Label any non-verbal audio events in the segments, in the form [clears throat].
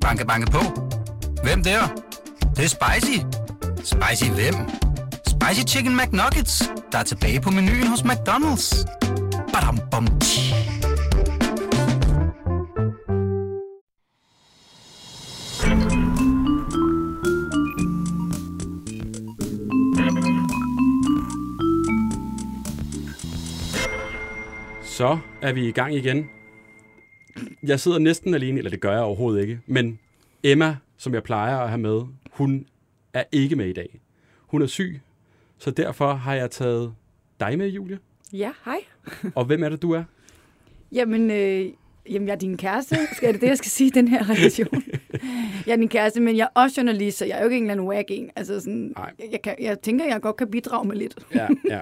Banke, banke på. Hvem der? Det, det er spicy. Spicy hvem? Spicy Chicken McNuggets, der er tilbage på menuen hos McDonald's. Badum, bom, tji. Så er vi i gang igen. Jeg sidder næsten alene, eller det gør jeg overhovedet ikke. Men Emma, som jeg plejer at have med, hun er ikke med i dag. Hun er syg, så derfor har jeg taget dig med, Julie. Ja, hej. [laughs] Og hvem er det, du er? Jamen, øh, jamen, jeg er din kæreste. Skal det det, jeg skal sige i den her relation? [laughs] jeg er din kæreste, men jeg er også journalist, så jeg er jo ikke en eller anden wag en. Altså sådan, Nej. jeg, jeg, kan, jeg tænker, jeg godt kan bidrage med lidt. Ja, ja.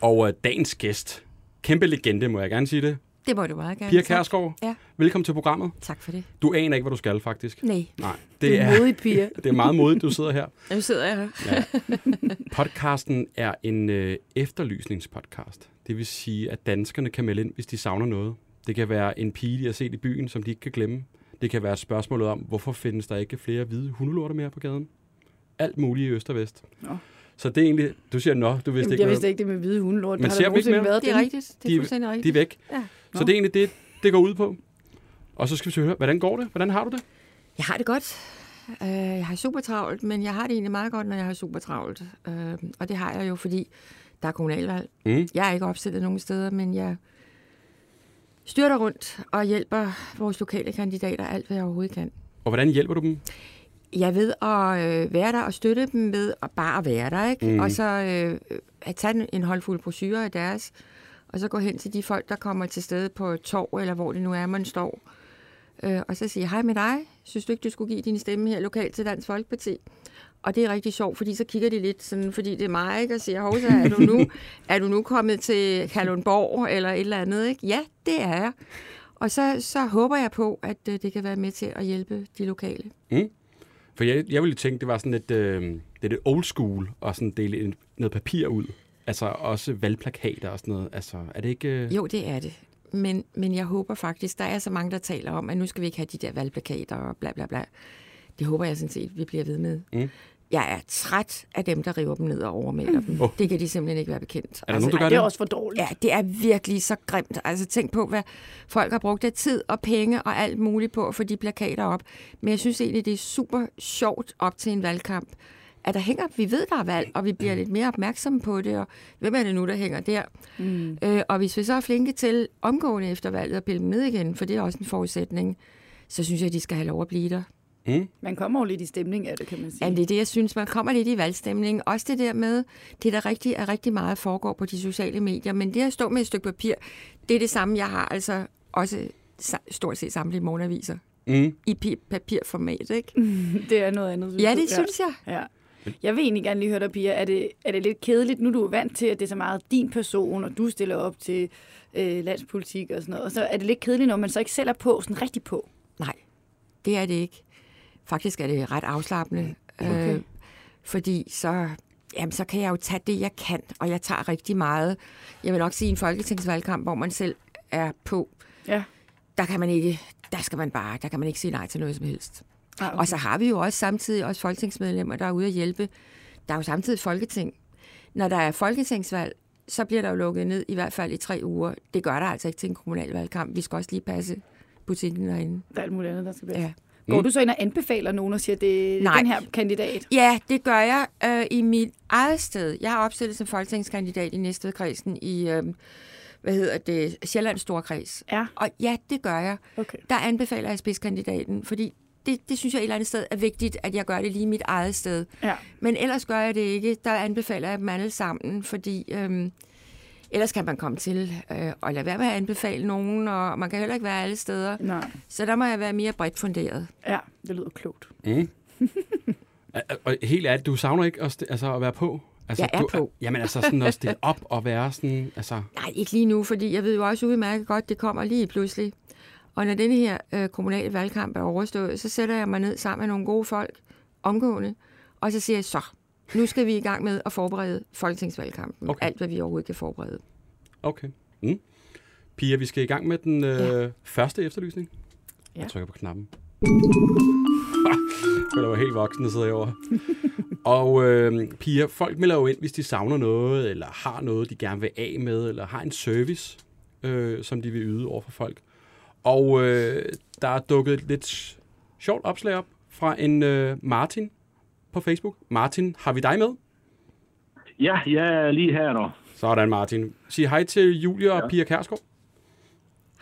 Og uh, dagens gæst, kæmpe legende, må jeg gerne sige det. Det må du meget gerne. Pia. Kærsgaard, Ja. velkommen til programmet. Tak for det. Du aner ikke, hvad du skal, faktisk. Nej, Nej, Det det er er, modigt, Pia. [laughs] det er meget modigt, du sidder her. [laughs] nu sidder jeg her. Ja. Podcasten er en øh, efterlysningspodcast. Det vil sige, at danskerne kan melde ind, hvis de savner noget. Det kan være en pige, de har set i byen, som de ikke kan glemme. Det kan være spørgsmålet om, hvorfor findes der ikke flere hvide hundelorter mere på gaden? Alt muligt i øst og vest. Nå. Så det er egentlig... Du siger, nå, du vidste Jamen, ikke jeg vidste ikke det med hvide hundelort. Men har ser vi ikke mere? været Det er dem? rigtigt. Det er De- fuldstændig De er rigtigt. væk. Ja. Så det er egentlig det, det går ud på. Og så skal vi høre, hvordan går det? Hvordan har du det? Jeg har det godt. Øh, Jeg har super travlt, men jeg har det egentlig meget godt, når jeg har super travlt. Øh, Og det har jeg jo, fordi der er kommunalvalg. Mm. Jeg er ikke opstillet nogen steder, men jeg styrter rundt og hjælper vores lokale kandidater alt, hvad jeg overhovedet kan. Og hvordan hjælper du dem? Jeg ved at øh, være der og støtte dem med at bare være der, ikke? Mm. Og så øh, at tage en- håndfuld brochurer af deres, og så gå hen til de folk, der kommer til stede på torv, eller hvor det nu er, man står. Øh, og så sige, hej med dig, synes du ikke, du skulle give din stemme her lokalt til Dansk Folkeparti? Og det er rigtig sjovt, fordi så kigger de lidt sådan, fordi det er mig, ikke? Og siger, Hovsa, er du nu, er du nu kommet til Kalundborg eller et eller andet, ikke? Ja, det er jeg. Og så, så håber jeg på, at øh, det kan være med til at hjælpe de lokale. Mm. For jeg, jeg ville tænke, det var sådan lidt, øh, det er det old school at sådan dele en, noget papir ud. Altså også valgplakater og sådan noget. Altså, er det ikke... Øh... Jo, det er det. Men, men jeg håber faktisk, der er så mange, der taler om, at nu skal vi ikke have de der valgplakater og bla bla bla. Det håber jeg sådan set, vi bliver ved med. Mm. Jeg er træt af dem, der river dem ned og overmaler dem. Åh. Det kan de simpelthen ikke være bekendt. Er der nogen, der gør Ej, det? det er også for dårligt. Ja, det er virkelig så grimt. Altså tænk på, hvad folk har brugt af tid og penge og alt muligt på at få de plakater op. Men jeg synes egentlig, det er super sjovt op til en valgkamp, at der hænger, vi ved, der er valg, og vi bliver lidt mere opmærksomme på det, og hvem er det nu, der hænger der? Mm. Øh, og hvis vi så er flinke til omgående efter valget at pille dem ned igen, for det er også en forudsætning, så synes jeg, at de skal have lov at blive der. Mm? Man kommer jo lidt i stemning af det, kan man sige. Ja, det er det, jeg synes. Man kommer lidt i valgstemning. Også det der med, det der rigtig er rigtig meget foregår på de sociale medier. Men det at stå med et stykke papir, det er det samme, jeg har altså også stort set samtlige morgenaviser Mm? i pi- papirformat, ikke? [laughs] det er noget andet. Ja, du? det synes jeg. Ja. Jeg vil egentlig gerne lige høre dig, Pia. Er det, er det lidt kedeligt? Nu er du vant til, at det er så meget din person, og du stiller op til øh, landspolitik og sådan noget. Og så er det lidt kedeligt, når man så ikke selv er på, sådan rigtig på. Nej, det er det ikke. Faktisk er det ret afslappende. Okay. Øh, fordi så, jamen, så kan jeg jo tage det, jeg kan, og jeg tager rigtig meget. Jeg vil nok sige en folketingsvalgkamp, hvor man selv er på. Ja. Der kan man ikke, der skal man bare, der kan man ikke sige nej til noget som helst. Ah, okay. Og så har vi jo også samtidig også folketingsmedlemmer, der er ude at hjælpe. Der er jo samtidig et folketing. Når der er folketingsvalg, så bliver der jo lukket ned i hvert fald i tre uger. Det gør der altså ikke til en kommunal valgkamp. Vi skal også lige passe butikken derinde. Der er alt muligt andet, der skal være. Ja. Går Mm. du så ind og anbefaler nogen og siger, det er Nej. den her kandidat? Ja, det gør jeg øh, i mit eget sted. Jeg er opstillet som folketingskandidat i Næstvedkredsen i, øh, hvad hedder det, Sjællands Storkreds. Ja, Og ja, det gør jeg. okay. Der anbefaler jeg spidskandidaten, fordi det, det synes jeg et eller andet sted er vigtigt, at jeg gør det lige mit eget sted. Ja. Men ellers gør jeg det ikke. Der anbefaler jeg dem alle sammen, fordi øhm, ellers kan man komme til øh, at lade være med at anbefale nogen, og man kan heller ikke være alle steder. Nej. Så der må jeg være mere bredt funderet. Ja, det lyder klogt. Mm. [laughs] Og- helt ærligt, du savner ikke at, altså, at være på? Altså, Jeg er du, på. Jamen altså sådan at stille op og være sådan, altså... Nej, ikke lige nu, fordi jeg ved jo også udmærket godt, det kommer lige pludselig. Og når denne her øh, kommunale valgkamp er overstået, så sætter jeg mig ned sammen med nogle gode folk omgående, og så siger jeg så, nu skal vi i gang med at forberede folketingsvalgkampen. Okay. Alt, hvad vi overhovedet kan forberede. Okay. Mm. Pia, vi skal i gang med den øh, Ja. første efterlysning. Ja. Jeg trykker på knappen. [laughs] Jeg var helt voksen, der sidder herovre. Og øh, piger, folk melder jo ind, hvis de savner noget, eller har noget, de gerne vil af med, eller har en service, øh, som de vil yde over for folk. Og øh, der er dukket et lidt sjovt opslag op fra en øh, Martin på Facebook. Martin, har vi dig med? Ja, jeg er lige her nu. Sådan, Martin. Sig hej til Julia og Pia Kærsgaard.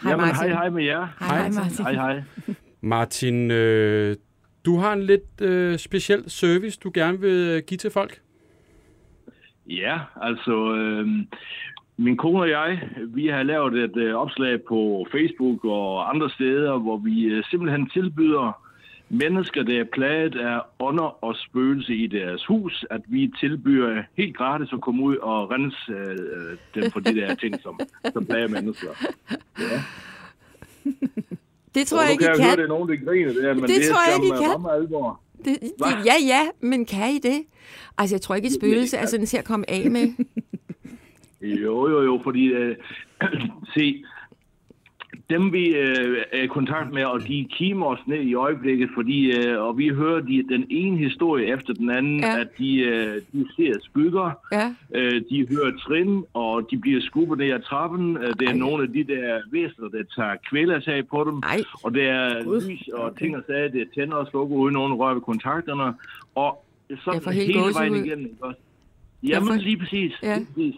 Hej, Jamen, Martin. hej, hej med jer. Hej, hej Martin. Hej, hej. Martin, øh, du har en lidt øh, speciel service, du gerne vil give til folk. Ja, altså, øh, min kone og jeg, vi har lavet et øh, opslag på Facebook og andre steder, hvor vi øh, simpelthen tilbyder mennesker, der er plaget af ånder og spøgelse i deres hus, at vi tilbyder helt gratis at komme ud og rense øh, dem for de der ting, som, som plager mennesker. Ja. Det tror jeg ikke, kan I jeg høre, kan. det er nogen, der griner der, men Det det, tror jeg ikke, I kan. alvor. Det, det, Hva? ja, ja, men kan I det? Altså, jeg tror ikke, et spøgelse er sådan til at komme af med. Jo, jo, jo, fordi, øh, [clears throat] se, dem vi øh, er i kontakt med, og de kimer os ned i øjeblikket, fordi, øh, og vi hører de, den ene historie efter den anden, Ja. at de, øh, de ser skygger, Ja, øh, de hører trin, og de bliver skubbet ned ad trappen. Øh, det er Ej. nogle af de der væsener, der tager kvælertag på dem. nej. Og det er Gud. lys og ting og sager, det er tænder og slukker uden nogen rør ved kontakterne. Og sådan hele vejen igennem. Jamen får- lige præcis. Ja. Lige præcis.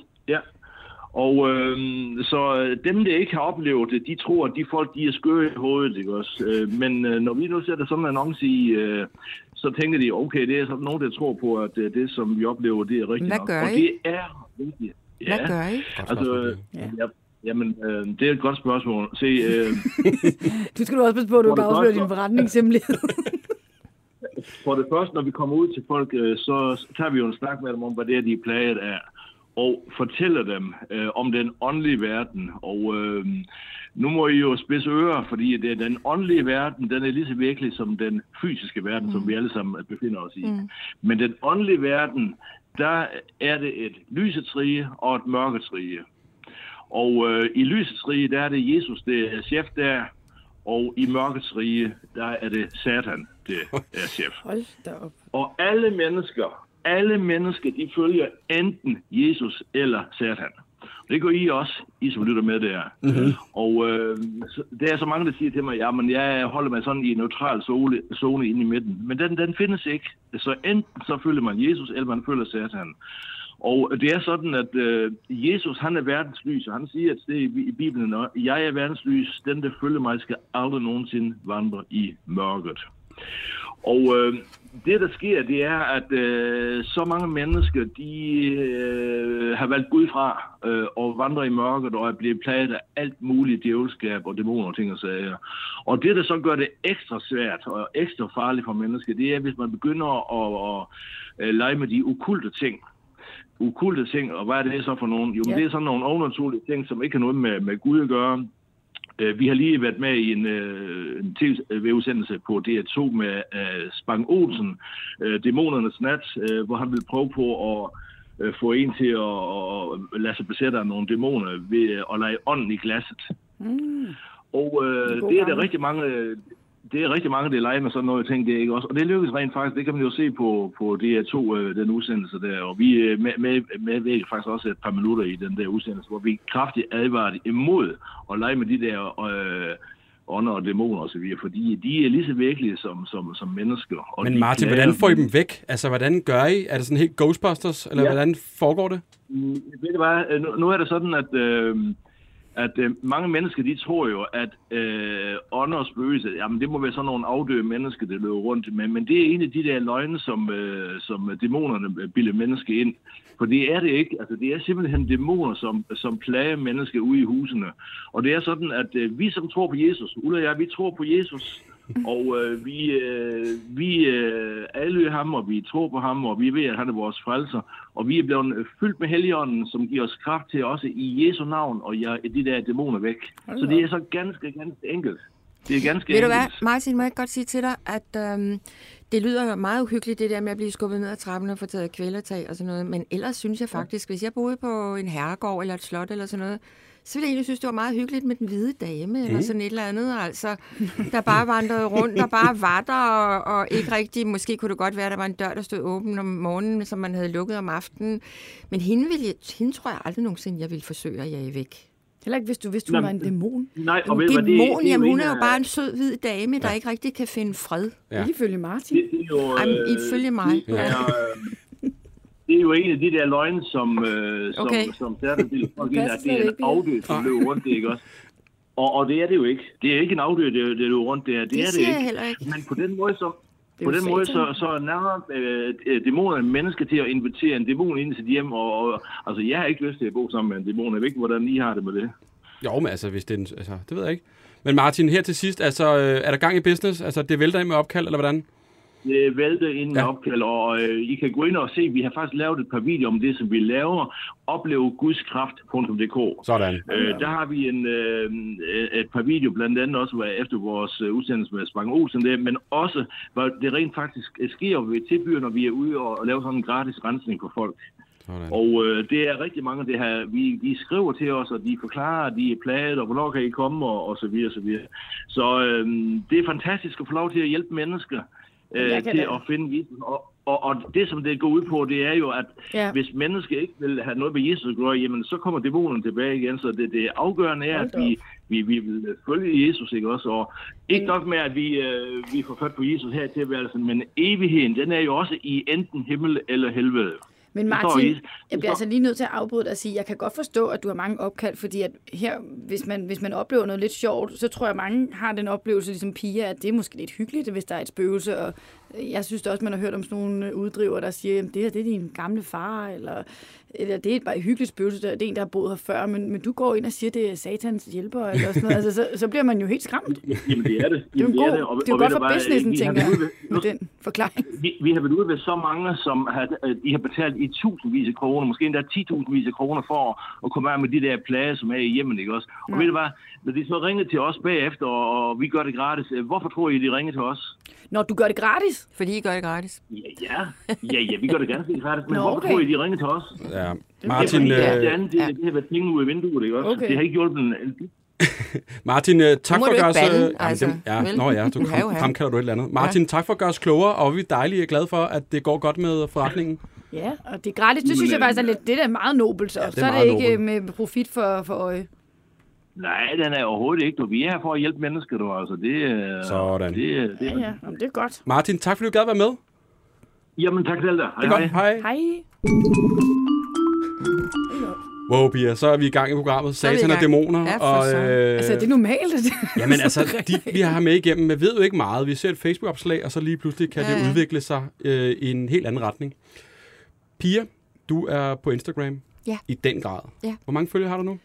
Ja. Og øhm, så øh, dem, der ikke har oplevet det, de tror, at de folk, de er skøre i hovedet, ikke også? Øh, men øh, når vi nu sætter sådan en annonce i, øh, så tænker de, okay, det er sådan nogen, der tror på, at øh, det, som vi oplever, det er rigtigt Hvad nok. gør Og I? det er vigtigt. Hvad gør I? Altså, øh. Ja. ja. Jamen, øh, det er et godt spørgsmål. Se, øh, [laughs] Du skal du også passe på, at du ikke det afslører din forretningshemmelighed. [laughs] For det første, når vi kommer ud til folk, øh, så tager vi jo en snak med dem om, hvad det er, de er plaget af, og fortæller dem øh, om den åndelige verden. Og øh, nu må I jo spidse ører, fordi det er den åndelige verden, den er lige så virkelig som den fysiske verden, mm. som vi alle sammen befinder os i. Mm. Men den åndelige verden, der er det et lysets rige og et mørkets rige. Og øh, i lysets rige, der er det Jesus, det er chef der, og i mørkets rige, der er det Satan, det er chef. Hold da op. Og alle mennesker, alle mennesker, de følger enten Jesus eller Satan. Det gør I også, I som lytter med der. Mm-hmm. Og øh, der er så mange, der siger til mig, ja, men jeg holder mig sådan i en neutral zone, zone inde i midten. Men den, den findes ikke. Så enten så følger man Jesus, eller man følger Satan. Og det er sådan, at øh, Jesus, han er verdens lys, og han siger et sted i, Bibelen, jeg er verdens lys, den der følger mig, skal aldrig nogensinde vandre i mørket. Og øh, det, der sker, det er, at øh, så mange mennesker, de øh, har valgt Gud fra øh, og vandrer i mørket og er blevet plaget af alt muligt djævelskab og dæmoner og ting og sager. Og det, der så gør det ekstra svært og ekstra farligt for mennesker, det er, hvis man begynder at, at, at lege med de okulte ting ukulte ting, og hvad er det så for nogen? Jo, men Ja. det er sådan nogle overnaturlige ting, som ikke har noget med, med Gud at gøre. Øh, Vi har lige været med i en, øh, en tv-udsendelse på DR2 med øh, Spang Olsen, øh, Dæmonernes Nat, øh, hvor han vil prøve på at øh, få en til at, at lade sig besætte af nogle dæmoner ved at lege ånden i glasset. Mm. Og øh, det er der rigtig mange, det er rigtig mange, der leger med sådan noget ting, det er ikke også. Og det lykkes rent faktisk, det kan man jo se på, på DR2, øh, den udsendelse der. Og vi øh, med, med, medvirker faktisk også et par minutter i den der udsendelse, hvor vi kraftigt advarer imod at lege med de der øh, ånder og dæmoner osv., fordi de er lige så virkelige som, som, som mennesker. Og Men Martin, plager hvordan får I dem. dem væk? Altså, hvordan gør I? Er det sådan helt Ghostbusters, eller Ja. hvordan foregår det? Mm, Ved du hvad, øh, nu, nu er det sådan, at, øh, at øh, mange mennesker, de tror jo, at øh, ånder og spøgelser, jamen det må være sådan nogle afdøde mennesker, der løber rundt. Men, men det er en af de der løgne, som, øh, som dæmonerne øh, bilder mennesker ind. For det er det ikke. Altså, det er simpelthen dæmoner, som, som plager mennesker ude i husene. Og det er sådan, at øh, vi som tror på Jesus, Ulla og jeg, vi tror på Jesus, og øh, vi, øh, vi øh, alle ham, og vi tror på ham, og vi ved, at han er vores frelser. Og vi er blevet fyldt med helligånden, som giver os kraft til også i Jesu navn, og ja, de der dæmoner væk. Så det er så ganske, ganske enkelt. Det er ganske Ved du hvad, Martin, må jeg godt sige til dig, at øhm, det lyder meget uhyggeligt, det der med at blive skubbet ned ad trappen og få taget kvælertag og sådan noget. Men ellers synes jeg faktisk, hvis jeg boede på en herregård eller et slot eller sådan noget, så ville jeg egentlig synes, det var meget hyggeligt med den hvide dame, mm. eller sådan et eller andet, altså, der bare vandrede rundt, der bare var der, og, og ikke rigtig, måske kunne det godt være, at der var en dør, der stod åben om morgenen, som man havde lukket om aftenen. Men hende, ville jeg, hende tror jeg aldrig nogensinde, jeg ville forsøge at jage væk. Heller ikke, hvis du vidste, hun Nå, var en dæmon. Nej, og En ved du hvad, det, dæmon, det er jamen hun er jo bare en sød hvid dame, der ikke rigtig kan finde fred. Ja. Ja. Ifølge Martin. Det, det er jo, Jamen, øh, ifølge mig. Det er, øh, det er jo en af de der løgne, som, øh, som, Okay. som særligt vil [laughs] folk ind, at det er en afdød, som løber rundt, det ikke også? Og, og det er det jo ikke. Det er ikke en afdød, det, det løber rundt, det er det, Det er det ikke. heller ikke. Men på den måde, så, på den måde, så, så nærmer øh, øh, dæmonerne mennesker til at invitere en dæmon ind i sit hjem. Og, og, altså, jeg har ikke lyst til at bo sammen med en dæmon. Jeg ved ikke, hvordan I har det med det. Jo, men altså, hvis det er en, altså, det ved jeg ikke. Men Martin, her til sidst, altså, øh, er der gang i business? Altså, det vælter ind med opkald, eller hvordan? Det vælte ind med Ja. opkald, og øh, I kan gå ind og se, vi har faktisk lavet et par videoer om det, som vi laver. Oplevegudskræft.dk Sådan. Øh, der har vi en, øh, et par videoer, blandt andet også efter vores øh, udsendelse med Spang Olsen der, men også, hvor det rent faktisk sker, hvor vi tilbyder, når vi er ude og, og laver sådan en gratis rensning for folk. Sådan. Og øh, det er rigtig mange, det her, vi, de skriver til os, og de forklarer, de er plaget, og hvornår kan I komme, og, og så videre, så videre. Så øh, det er fantastisk at få lov til at hjælpe mennesker øh, Kan til da- at finde Jesus. Og, og, og det, som det går ud på, det er jo, at Ja. hvis mennesker ikke vil have noget med Jesus at gøre, jamen så kommer dæmonen tilbage igen. Så det, det afgørende er, at vi, vi, vi vil følge Jesus, ikke også? Og ikke nok med, at vi, øh, vi får fat på Jesus her til tilværelsen, men evigheden, den er jo også i enten himmel eller helvede. Men Martin, jeg bliver altså lige nødt til at afbryde dig og sige, at jeg kan godt forstå, at du har mange opkald, fordi at her, hvis man, hvis man oplever noget lidt sjovt, så tror jeg, at mange har den oplevelse, ligesom Pia, at det er måske lidt hyggeligt, hvis der er et spøgelse, og jeg synes også, man har hørt om sådan nogle uddriver, der siger, at det her det er din gamle far, eller, eller det er bare et hyggeligt spøgelse, det er en, der har boet her før, men, men du går ind og siger, det er satans hjælper, eller sådan noget, altså, så, så bliver man jo helt skræmt. Jamen det er det. Det er jo god, det, Og- det er jo godt for hvad, businessen, tænker jeg, med den forklaring. Vi, vi har været ude ved så mange, som har, øh, de har betalt i tusindvis af kroner, måske endda 10.000 af kroner for at, at komme af med de der plager, som er i hjemmen, ikke også? Og Ja. ved du hvad, når de så ringer til os bagefter, og, og vi gør det gratis, øh, hvorfor tror I, de ringer til os? Når du gør det gratis, Fordi I gør det gratis. Ja, ja, ja, ja vi gør det ganske gratis, men Nå, hvorfor okay. tror I, de ringer til os? Ja. det, Martin, er, fordi, øh, det, andet, det, ja. det har været penge ud af vinduet, ikke også? Okay. Det har ikke hjulpet en, [laughs] Martin, øh, tak for at gøre os... øh, jamen, altså, det- ja, vel? nå ja, du kom, uha. fremkalder du et eller andet. Martin, tak for at gøre os klogere, og vi er dejlige og glade for, at det går godt med forretningen. Ja, og det er gratis. Det synes jeg faktisk er lidt, det er da meget nobelt, så, Ja, det er så er det ikke nobelt. med profit for, for øje. Nej, den er overhovedet ikke. Du. Vi er her for at hjælpe mennesker, du. Altså, det, er- Sådan. Det, er- det, Ja, ja, Jamen, det er godt. Martin, tak fordi du gad være med. Jamen, tak selv dig. Det er godt. Hej. Hej. Wow, Pia, så er vi i gang i programmet. Er Satan og dæmoner. Ja, og, søren. Altså, er det normalt? Jamen altså, de, vi har med igennem, men ved jo ikke meget. Vi ser et Facebook-opslag, og så lige pludselig kan Ja, det udvikle sig øh, i en helt anden retning. Pia, du er på Instagram. Ja. I den grad. Ja. Hvor mange følgere har du nu?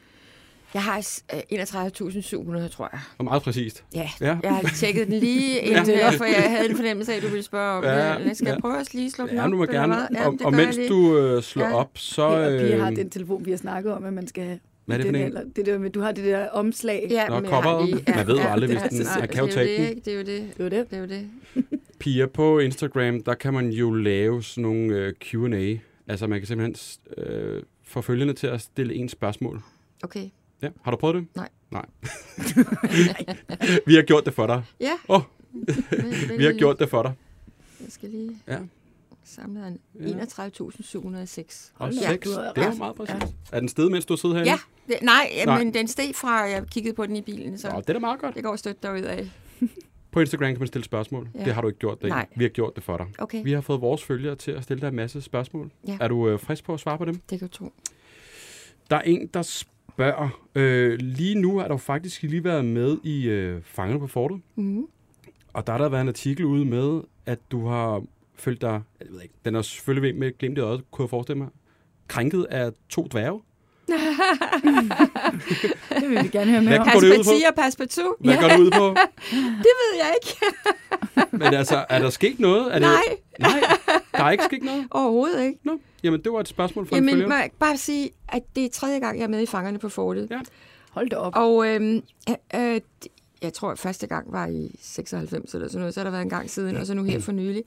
Jeg har øh, 31.700, tror jeg. Og meget præcist. Ja, Ja. jeg har tjekket den lige inden, [laughs] Ja. ja. for jeg havde en fornemmelse af, at du ville spørge om Ja, det. Jeg skal ja. prøve at lige slå den Ja, op. du må gerne. Ja, og, og jeg mens du øh, slår Ja. op, så... Ja, og Pia har øh, den telefon, vi har snakket om, at man skal have. Hvad er det for den en? Eller, det der med, du har det der omslag. Ja, Nå, jeg coveret. lige- Man ved jo aldrig, det hvis er- den- man kan jo det er tage den. det, ikke? Det er jo det. Det var det. Det er jo det. [laughs] Pia, på Instagram, der kan man jo lave sådan nogle øh, Q&A. Altså, man kan simpelthen øh, få følgende til at stille en spørgsmål. Okay. Ja. Har du prøvet det? Nej. Nej. [laughs] vi har gjort det for dig. Ja. Åh, Det- [laughs] vi har gjort det for dig. Jeg skal lige Ja. samle en Ja. 31.706. Og har Det ret. meget præcis. Er den sted, mens du sidder herinde? Ja, det, nej, Nej. nej, men den steg fra, jeg kiggede på den i bilen, så Nå, det er da meget godt. det går stødt derud af. [laughs] På Instagram kan man stille spørgsmål. Ja. Det har du ikke gjort det. Nej. Vi har gjort det for dig. Okay, Vi har fået vores følgere til at stille dig en masse spørgsmål. Ja. Er du øh, frisk på at svare på dem? det kan du tro. Der er en, der spørger. Øh, lige nu har du faktisk lige været med i øh, Fangerne på Fortet. Mm. Og der har der været en artikel ude med, at du har følt dig, jeg ved ikke, den er selvfølgelig med glimt i øjet, kunne jeg forestille mig, krænket af to dværge. [laughs] Det vil vi gerne høre mere om. det? 10 og pas på 2. Hvad ja. går det ud på? [laughs] Det ved jeg ikke. Men altså, er der sket noget? Er det, Nej, Nej, der er ikke sket noget? [laughs] overhovedet ikke. Nå, jamen det var et spørgsmål fra en Jamen, følger. må jeg ikke bare sige, at det er tredje gang, jeg er med i Fangerne på Fortet. Ja. Hold da op. Og øhm, øh, øh, jeg tror, at første gang var i 96 eller sådan noget, så har der været en gang siden, og så nu her for nylig.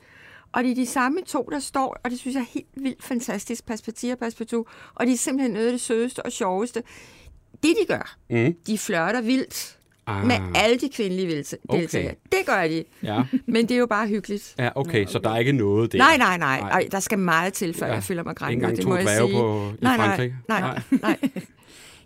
Og det er de samme to, der står, og det synes jeg er helt vildt fantastisk, Paspatia og Paspatu, og de er simpelthen noget af det sødeste og sjoveste. det, de gør, Mm. de flørter vildt Ah, med alle de kvindelige vilse- Okay. deltagere. Det gør de. Ja. [laughs] Men det er jo bare hyggeligt. ja, okay, så der er ikke noget der. Nej, nej, nej. Nej. Ej, der skal meget til, før Ja. jeg føler mig Ikke krænket. engang det to må jeg sige. på, i nej, Frankrig. Nej, nej, nej.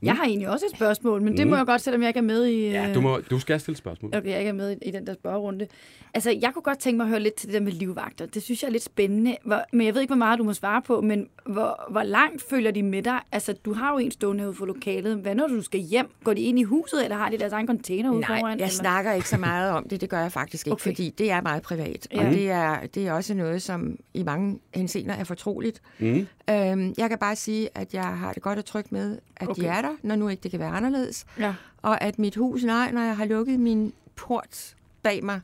Jeg har egentlig også et spørgsmål, men det må jeg godt, selvom jeg ikke er med i... Ja, øh, du, må, du skal stille spørgsmål. Okay, jeg ikke er med i, i den der spørgerunde. Altså, jeg kunne godt tænke mig at høre lidt til det der med livvagter. Det synes jeg er lidt spændende. Hvor, men jeg ved ikke, hvor meget du må svare på, men hvor, hvor langt følger de med dig? Altså, du har jo en stående herude for lokalet. Hvad når du skal hjem? Går de ind i huset, eller har de deres egen container ude Nej, foran? jeg eller? snakker ikke så [laughs] meget om det. Det gør jeg faktisk ikke, Okay. fordi det er meget privat. Ja. Og det er, det er også noget, som i mange henseender er fortroligt. Mm. Øhm, jeg kan bare sige, at jeg har det godt og trygt med, at okay. de er der, når nu ikke det kan være anderledes. Ja. Og at mit hus, nej, når jeg har lukket min port bag mig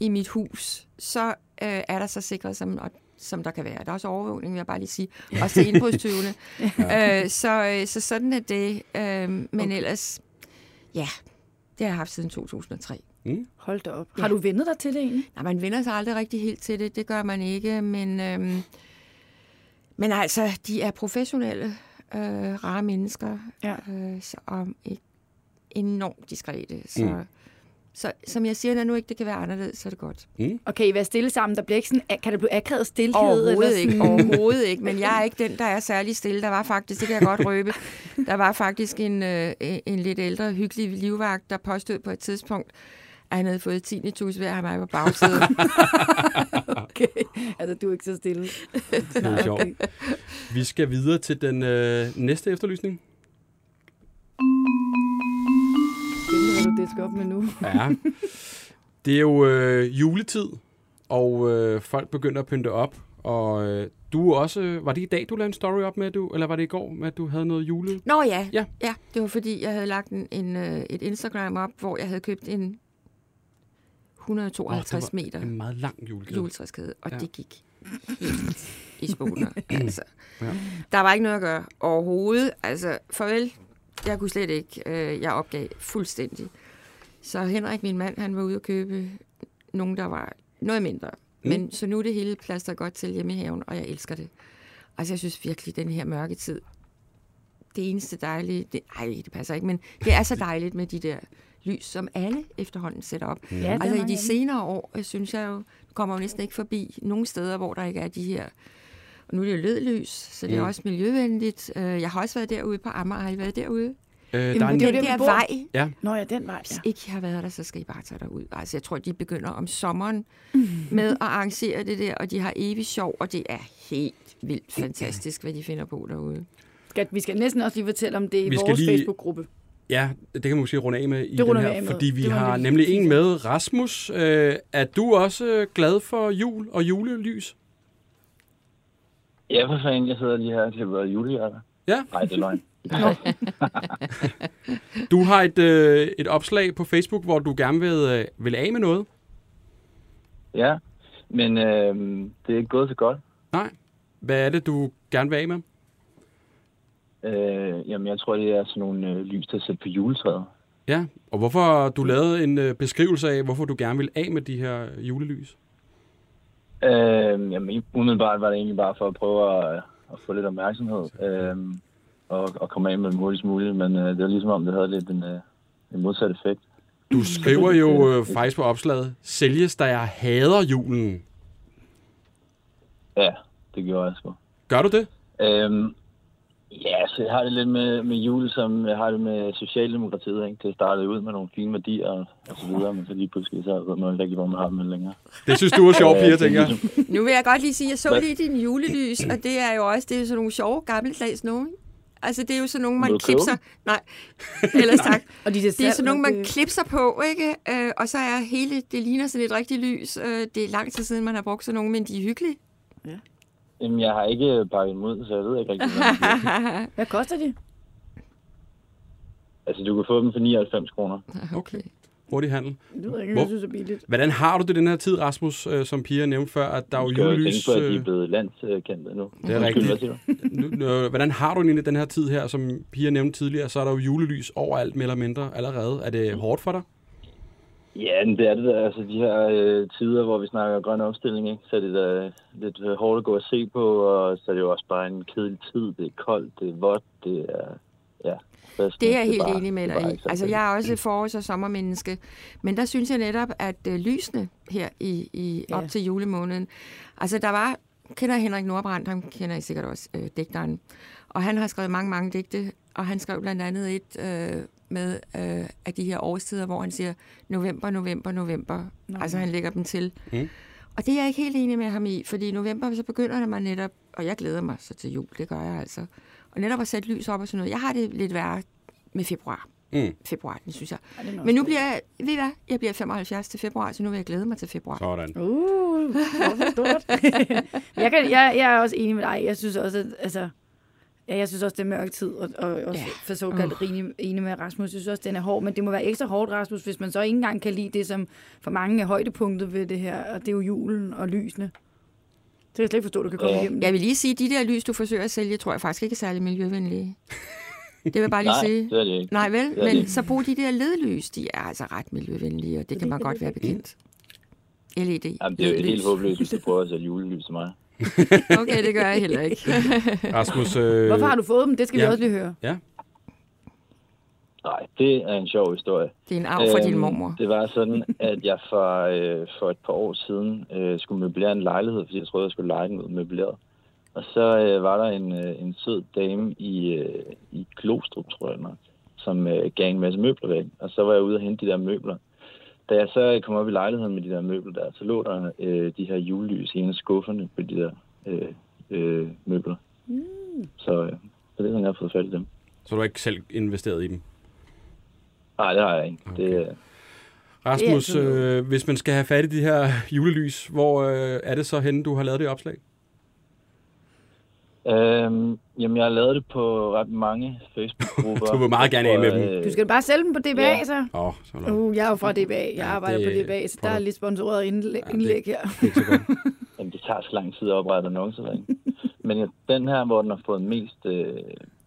i mit hus, så øh, er der så sikret, som, og, som der kan være. Der er også overvågning, vil jeg bare lige sige. Også til indbrudstyvene. [laughs] øh, så, øh, så sådan er det. Øh, men okay. ellers, ja, det har jeg haft siden 2003. Hold da op. Ja. Har du vendet dig til det egentlig? Nej, man vender sig aldrig rigtig helt til det. Det gør man ikke, men, øhm, men altså, de er professionelle, øh, rare mennesker, Ja. øh, så, og ikke enormt diskrete. Så, Mm. mm. så som jeg siger, når nu ikke det kan være anderledes, så er det godt. Og kan I være stille sammen? Der bliver ikke sådan, kan der blive akavet stillhed? Overhovedet eller ikke, sådan? overhovedet ikke. Men jeg er ikke den, der er særlig stille. Der var faktisk, det kan jeg godt røbe, der var faktisk en, øh, en lidt ældre, hyggelig livvagt, der påstod på et tidspunkt, at han havde fået tinnitus ved at have mig på bagsædet. [laughs] Okay. Altså, du er ikke så stille. Det er sjovt. Vi skal videre til den øh, næste efterlysning. Det hvad du disker op med nu. Ja. Det er jo øh, juletid, og øh, folk begynder at pynte op. Og øh, du også... Var det i dag, du lavede en story op med, at du, eller var det i går, med, at du havde noget jule? Nå ja. Ja. ja, det var fordi, jeg havde lagt en, en, øh, et Instagram op, hvor jeg havde købt en 152 Åh, det var meter En meget lang julegave. juletræskæde, og Ja. det gik helt i spoler. [clears throat] altså. Ja. Der var ikke noget at gøre overhovedet. Altså, farvel. Jeg kunne slet ikke. Øh, jeg opgav fuldstændig. Så Henrik, min mand, han var ude og købe nogen, der var noget mindre. Mm. Men så nu er det hele plaster godt til hjemme i haven, og jeg elsker det. Altså, jeg synes virkelig, den her mørke tid, det eneste dejlige, det, ej, det passer ikke, men det er så dejligt med de der lys, som alle efterhånden sætter op. Ja, Altså i de senere år, øh, synes jeg jo, du kommer jo næsten ikke forbi nogle steder, hvor der ikke er de her... Og nu er det jo lødlys, så det er Mm. også miljøvenligt. Øh, Jeg har også været derude på Amager. Har I været derude? Øh, der er Jamen, en, det er jo Den der, der vej, Nå ja, den vej, hvis ja. ikke I har været der, så skal I bare tage derud. Altså, jeg tror, de begynder om sommeren Mm. [laughs] med at arrangere det der, og de har evig sjov, og det er helt vildt fantastisk, hvad de finder på derude. Skal, vi skal næsten også lige fortælle om det i vores lige- Facebook-gruppe. Ja, det kan man måske runde af med i Det den her, fordi vi Det har nemlig en med, Rasmus. Øh, er du også glad for jul og julelys? Ja, for fanden, jeg sidder lige her og klipper julehjerter. Ja. Nej, det er løgn. [laughs] Du har et, øh, et opslag på Facebook, hvor du gerne vil, øh, vil af med noget. Ja, men øh, det er ikke gået så godt. Nej. Hvad er det, du gerne vil af med? Øh, jamen, jeg tror, det er sådan nogle øh, lys, der sætter på juletræet. Ja, og hvorfor du lavet en øh, beskrivelse af, hvorfor du gerne vil af med de her julelys? Øh, jamen, umiddelbart var det egentlig bare for at prøve at, at få lidt opmærksomhed. Øh, og, og komme af med dem hurtigst muligt, men øh, det var ligesom om, det havde lidt en, øh, en modsat effekt. Du skriver jo øh, faktisk på opslaget, sælges der jeg hader julen. Ja, det gjorde jeg sgu. Gør du det? Øhm, ja, så jeg har det lidt med, med jul, som jeg har det med Socialdemokratiet. Ikke? Det startede ud med nogle fine værdier og, og så videre, men så lige pludselig så ved man ikke hvor man har dem længere. Det synes du er sjovt, Pia, det er tænker jeg. ligesom- Nu vil jeg godt lige sige, at jeg så lige din julelys, og det er jo også det er sådan nogle sjove gammeldags nogen. Altså, det er jo sådan nogle, man klipser... Nej, [laughs] ellers tak. Og de, Det er sådan nogle, man klipser på, ikke? Øh, og så er hele, det ligner sådan et rigtigt lys. Øh, det er lang tid siden, man har brugt sådan nogle, men de er hyggelige. Jamen, jeg har ikke pakket dem ud, så jeg ved ikke rigtig, hvad. [laughs] Hvad koster de? Altså, du kan få dem for 99 kroner. Okay. Hurtig handel. Det ved jeg ikke, Hvor- jeg synes er billigt. Hvordan har du det den her tid, Rasmus, øh, som Pia nævnte før, at der er Du jo skal jo julelys? tænke på, at de øh, er blevet landskendte nu. Det er rigtigt. Du? nu, øh, hvordan har du egentlig den her tid her, som Pia nævnte tidligere, så er der jo julelys overalt, mere eller mindre, allerede. Er det hårdt for dig? Ja, men det er det der. Altså, de her øh, tider, hvor vi snakker grøn omstilling, ikke? så er det da lidt øh, hårdt at gå og se på, og så er det jo også bare en kedelig tid. Det er koldt, det er vådt, det er... Ja, fest. Det er jeg helt enig med dig i. Altså, jeg er også forårs- og sommermenneske. Men der synes jeg netop, at øh, lysene her i, i op Ja. til julemåneden... Altså, der var... Kender Henrik Nordbrandt, ham kender I sikkert også, øh, digteren. Og han har skrevet mange, mange digte, og han skrev blandt andet et øh, med øh, af de her årstider, hvor han siger november, november, november. Nå. Altså, han lægger dem til. Mm. Og det er jeg ikke helt enig med ham i, fordi i november, så begynder det mig netop, og jeg glæder mig så til jul, det gør jeg altså. Og netop at sætte lys op og sådan noget. Jeg har det lidt værre med februar. Mm. Februar, den synes jeg. Ja, Men nu bliver jeg, ved I hvad, jeg bliver 75 til februar, så nu vil jeg glæde mig til februar. Sådan. Uh, hvor stort. [laughs] jeg, kan, jeg, jeg er også enig med dig. Jeg synes også, at, altså, ja, jeg synes også, det er mørk tid, og, og også Ja. for såkaldt uh. enig, enig med Rasmus. Jeg synes også, den er hård, men det må være ekstra hårdt, Rasmus, hvis man så ikke engang kan lide det, som for mange er højdepunktet ved det her, og det er jo julen og lysene. Det kan jeg slet ikke forstå, at du kan komme Ja. hjem. Jeg vil lige sige, at de der lys, du forsøger at sælge, tror jeg faktisk ikke er særlig miljøvenlige. [laughs] Det vil jeg bare lige Nej, sige. det er det ikke. Nej vel, Det er det men ikke. så brug de der ledlys, de er altså ret miljøvenlige, og det kan man det godt være bekendt. LED. Jamen, det er jo helt håbløst, hvis du prøver at sætte julelys til mig. [laughs] Okay, det gør jeg heller ikke. [laughs] Rasmus, øh, Hvorfor har du fået dem? Det skal ja. vi også lige høre. Ja, Nej, det er en sjov historie. Det er en arv fra din Øhm, mormor. Det var sådan, at jeg for, øh, for et par år siden øh, skulle møblere en lejlighed, fordi jeg troede, jeg skulle lege den ud møbleret. Og så øh, var der en, øh, en sød dame i, øh, i Glostrup, tror jeg nok, som øh, gav en masse møbler væk. Og så var jeg ude og hente de der møbler. Da jeg så kom op i lejligheden med de der møbler der, så lå der øh, de her julelys i en af skufferne på de der øh, øh, møbler. Mm. Så, øh, så det er sådan, jeg har fået fat i dem. så du har ikke selv investeret i dem. Nej, det har jeg ikke. Okay. Det, øh, Rasmus, øh, hvis man skal have fat i de her julelys, hvor øh, er det så henne, du har lavet det opslag? Øhm, jamen, jeg har lavet det på ret mange Facebook-grupper. [laughs] Du vil meget gerne af med dem. Øh, Du skal bare sælge dem på DBA, Ja. så. Åh, oh, så er det Uh, jeg er jo fra DBA. Jeg Ja, arbejder det- på DBA, så der er lidt sponsoreret indlæg, det- indlæg her. ikke så godt. [laughs] Jamen, det tager så lang tid at oprette annoncer. ikke? Men ja, den her, hvor den har fået mest, øh,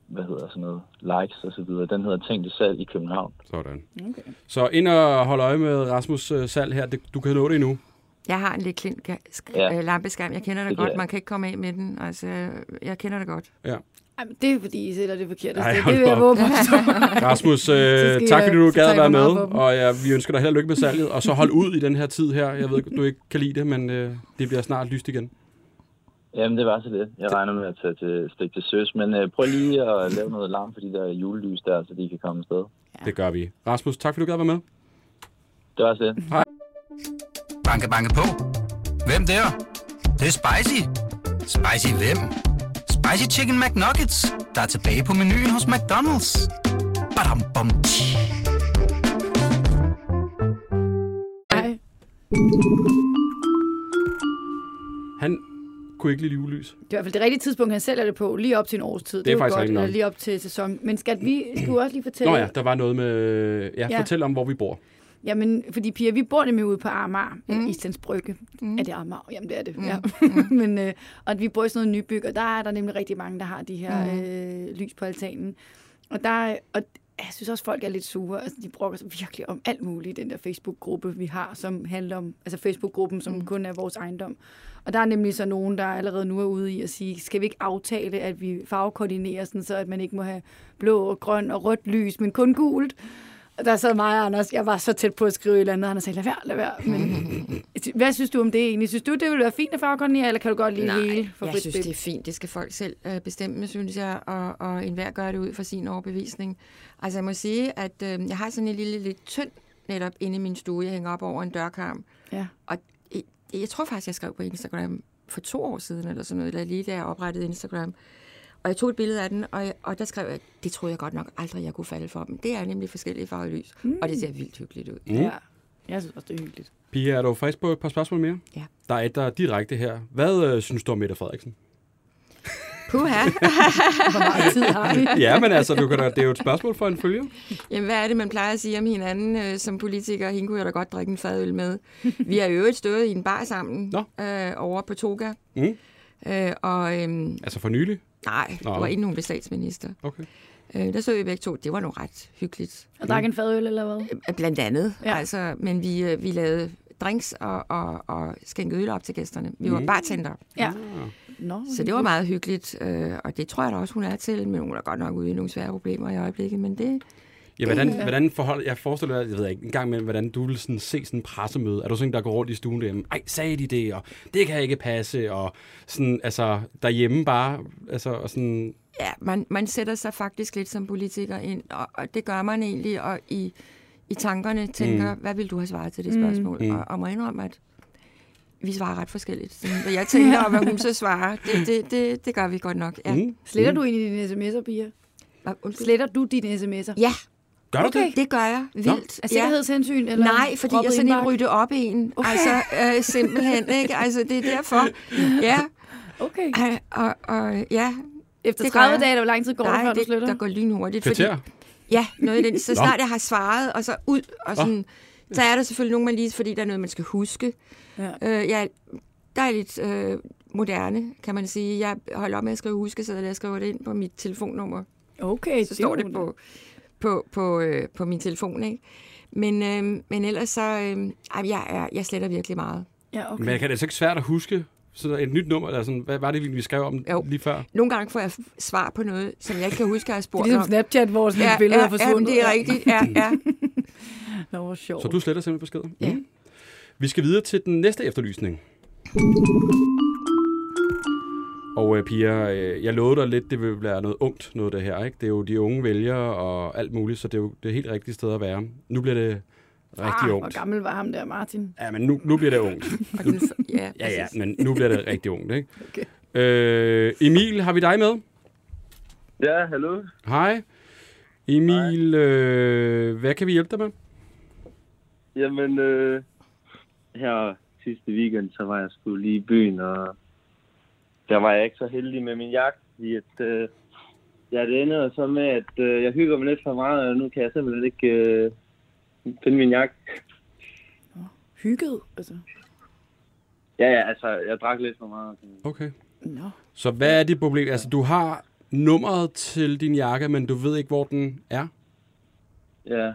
hvad hedder sådan noget, likes og så videre, den hedder Tænk det salg i København. Sådan. Okay. Så ind og hold øje med Rasmus salg her. Det, du kan nå det endnu. Jeg har en lidt klint Ja. øh, lampeskærm. Jeg kender det Det godt. Man kan ikke komme af med den. Altså, jeg kender det godt. Ja. Ej, men det er fordi, I sætter det forkert. Ej, Ej, det vil jeg på. [laughs] Rasmus, øh, tak fordi du gad at være med, og ja, vi ønsker dig held og lykke med salget. Og så hold ud i den her tid her. Jeg ved, du ikke kan lide det, men øh, det bliver snart lyst igen. Jamen, det var så det. Jeg regner med at tage til stik til søs, men øh, prøv lige at lave noget larm for de der julelys der, så de kan komme afsted. Det gør vi. Rasmus, tak fordi du gad at være med. Det var så det. Banke, banke på. Hvem der? Det, det er spicy. Spicy hvem? Spicy Chicken McNuggets, der er tilbage på menuen hos McDonald's. Badum, bom, tji. Ej, Han kunne ikke lide julelys. det er i hvert fald det rigtige tidspunkt, han sælger det på, lige op til en årstid. Det er jo faktisk godt, eller lige op til sæson. Men skal vi skal du [clears throat] også lige fortælle? Nå ja, der var noget med... Ja, Ja. fortæl om, hvor vi bor. Jamen, fordi Pia, vi bor nemlig ude på Amager, mm. Islands Brygge. Mm. Er det Amager? Jamen, det er det, mm. ja. [laughs] Men, øh, og vi bor i sådan noget nybyg, og der er der nemlig rigtig mange, der har de her mm. øh, lys på altanen. Og der og jeg synes også, folk er lidt sure. Altså, de brokker sig virkelig om alt muligt i den der Facebook-gruppe, vi har, som handler om, altså Facebook-gruppen, som mm. kun er vores ejendom. Og der er nemlig så nogen, der allerede nu er ude i at sige, skal vi ikke aftale, at vi farvekoordinerer, sådan, så at man ikke må have blå og grøn og rødt lys, men kun gult. Der sad mig og Anders, jeg var så tæt på at skrive et eller andet, og han sagde, lad være, lad være. Men, [laughs] hvad synes du om det egentlig? Synes du, det ville være fint at farvekoordinere, eller kan du godt lide Nej, hele for jeg synes, det er fint. Det skal folk selv øh, bestemme, synes jeg, og, og enhver gør det ud fra sin overbevisning. Altså, jeg må sige, at øh, jeg har sådan en lille, lidt tynd netop inde i min stue. Jeg hænger op over en dørkarm. Ja. Og jeg, jeg tror faktisk, jeg skrev på Instagram for to år siden, eller sådan noget, eller lige da jeg oprettede Instagram. Og jeg tog et billede af den, og, jeg, og der skrev jeg, det troede jeg godt nok aldrig, jeg kunne falde for dem. Det er nemlig forskellige farvelys, mm. og det ser vildt hyggeligt ud. Mm. Ja, jeg synes også, det er hyggeligt. Pia, er du frisk på et par spørgsmål mere? Ja. Der er et, der er direkte her. Hvad øh, synes du om Mette Frederiksen? Puha! [laughs] Hvor meget tid har vi? Ja, men altså, du kan da, det er jo et spørgsmål for en følger. Jamen, hvad er det, man plejer at sige om hinanden øh, som politiker? Hende kunne jeg da godt drikke en fadøl med. Vi har jo øvrigt stået i en bar sammen Nå. øh, over på Toga. Mm. Øh, og øhm, Altså for nylig? Nej, det Nå. var inden hun blev statsminister. Okay. Øh, der så vi begge to. Det var nu ret hyggeligt. Og drak en fadøl, eller hvad? Øh, Blandt andet. Ja. Altså, men vi, øh, vi lavede drinks og, og, og skænket øl op til gæsterne. Vi var Mm. bartender. Ja. Nå, Så det var meget hyggeligt, øh, og det tror jeg da også, hun er til, men hun er godt nok ude i nogle svære problemer i øjeblikket, men det, Ja, hvordan, hvordan forhold, jeg forestiller mig, jeg ved ikke, en gang med, hvordan du vil sådan se sådan en pressemøde. Er du sådan der går rundt i stuen derhjemme? Ej, sagde de det, og det kan ikke passe, og sådan, altså, derhjemme bare, altså, og sådan, ja, man, man sætter sig faktisk lidt som politiker ind, og, og det gør man egentlig, og i, i tankerne tænker, mm. hvad vil du have svaret til det spørgsmål? Mm. Mm. Og, og må indrømme, at vi svarer ret forskelligt. Sådan, hvad jeg [laughs] tænker, og hvad hun så svarer, det, det, det, det gør vi godt nok. Ja. mm, Sletter du egentlig dine sms'er, Pia? Sletter du dine sms'er? Ja, gør du Okay. det? det gør jeg. Vildt. Af ja. sikkerhedshensyn? Eller Nej, fordi jeg er sådan en rydde op en. Okay. Altså, øh, simpelthen, ikke? Altså, det er derfor. [laughs] Ja, Okay. øh, og, og ja. Efter det gør 30 jeg. dage, hvor lang tid går det, Nej, før du det, sletter? der går lynhurtigt. Kvarter? Ja, noget i den. Så snart jeg har svaret, og så ud, og sådan, så er der selvfølgelig nogen, man lige, fordi der er noget, man skal huske. Ja. Øh, jeg, der er lidt øh, moderne, kan man sige. Jeg holder op med at skrive huske, så jeg skriver det ind på mit telefonnummer. Okay, Så står det på, på, på, øh, på min telefon, ikke? Men, øh, men ellers så, øh, jeg, er, jeg sletter virkelig meget. Ja, okay. Men kan det så ikke svært at huske så et nyt nummer, eller sådan, hvad var det, vi skrev om Jo. lige før? Nogle gange får jeg svar på noget, som jeg ikke kan huske, at jeg har Det er spurgt ligesom om. Snapchat, hvor sådan Ja, et billede ja, er forsvundet. Ja, det er rigtigt. Ja, ja. [laughs] Nå, hvor sjovt. Så du sletter simpelthen beskeder? Ja. Mm. Vi skal videre til den næste efterlysning. Og øh, Pia, øh, jeg lovede dig lidt, det vil være noget ungt, noget det her. Ikke? Det er jo de unge vælgere og alt muligt, så det er jo det helt rigtige sted at være. Nu bliver det rigtig ah, hvor ungt. gammel var ham der, Martin? Ja, men nu, nu bliver det ungt. [laughs] F- ja, Ja, men nu bliver det rigtig ungt, ikke? Okay. Øh, Emil, har vi dig med? Ja, hallo. Hej. Emil, øh, hvad kan vi hjælpe dig med? Jamen, øh, her sidste weekend, så var jeg sgu lige i byen, og der var jeg ikke så heldig med min jagt, fordi at, øh, ja, det endte så med, at øh, jeg hygger mig lidt for meget, og nu kan jeg simpelthen ikke øh, finde min jagt. Hygget? Altså. Ja, ja, altså, jeg drak lidt for meget. Okay. Nå. Så hvad er dit problem? Altså, du har nummeret til din jakke, men du ved ikke, hvor den er? Ja.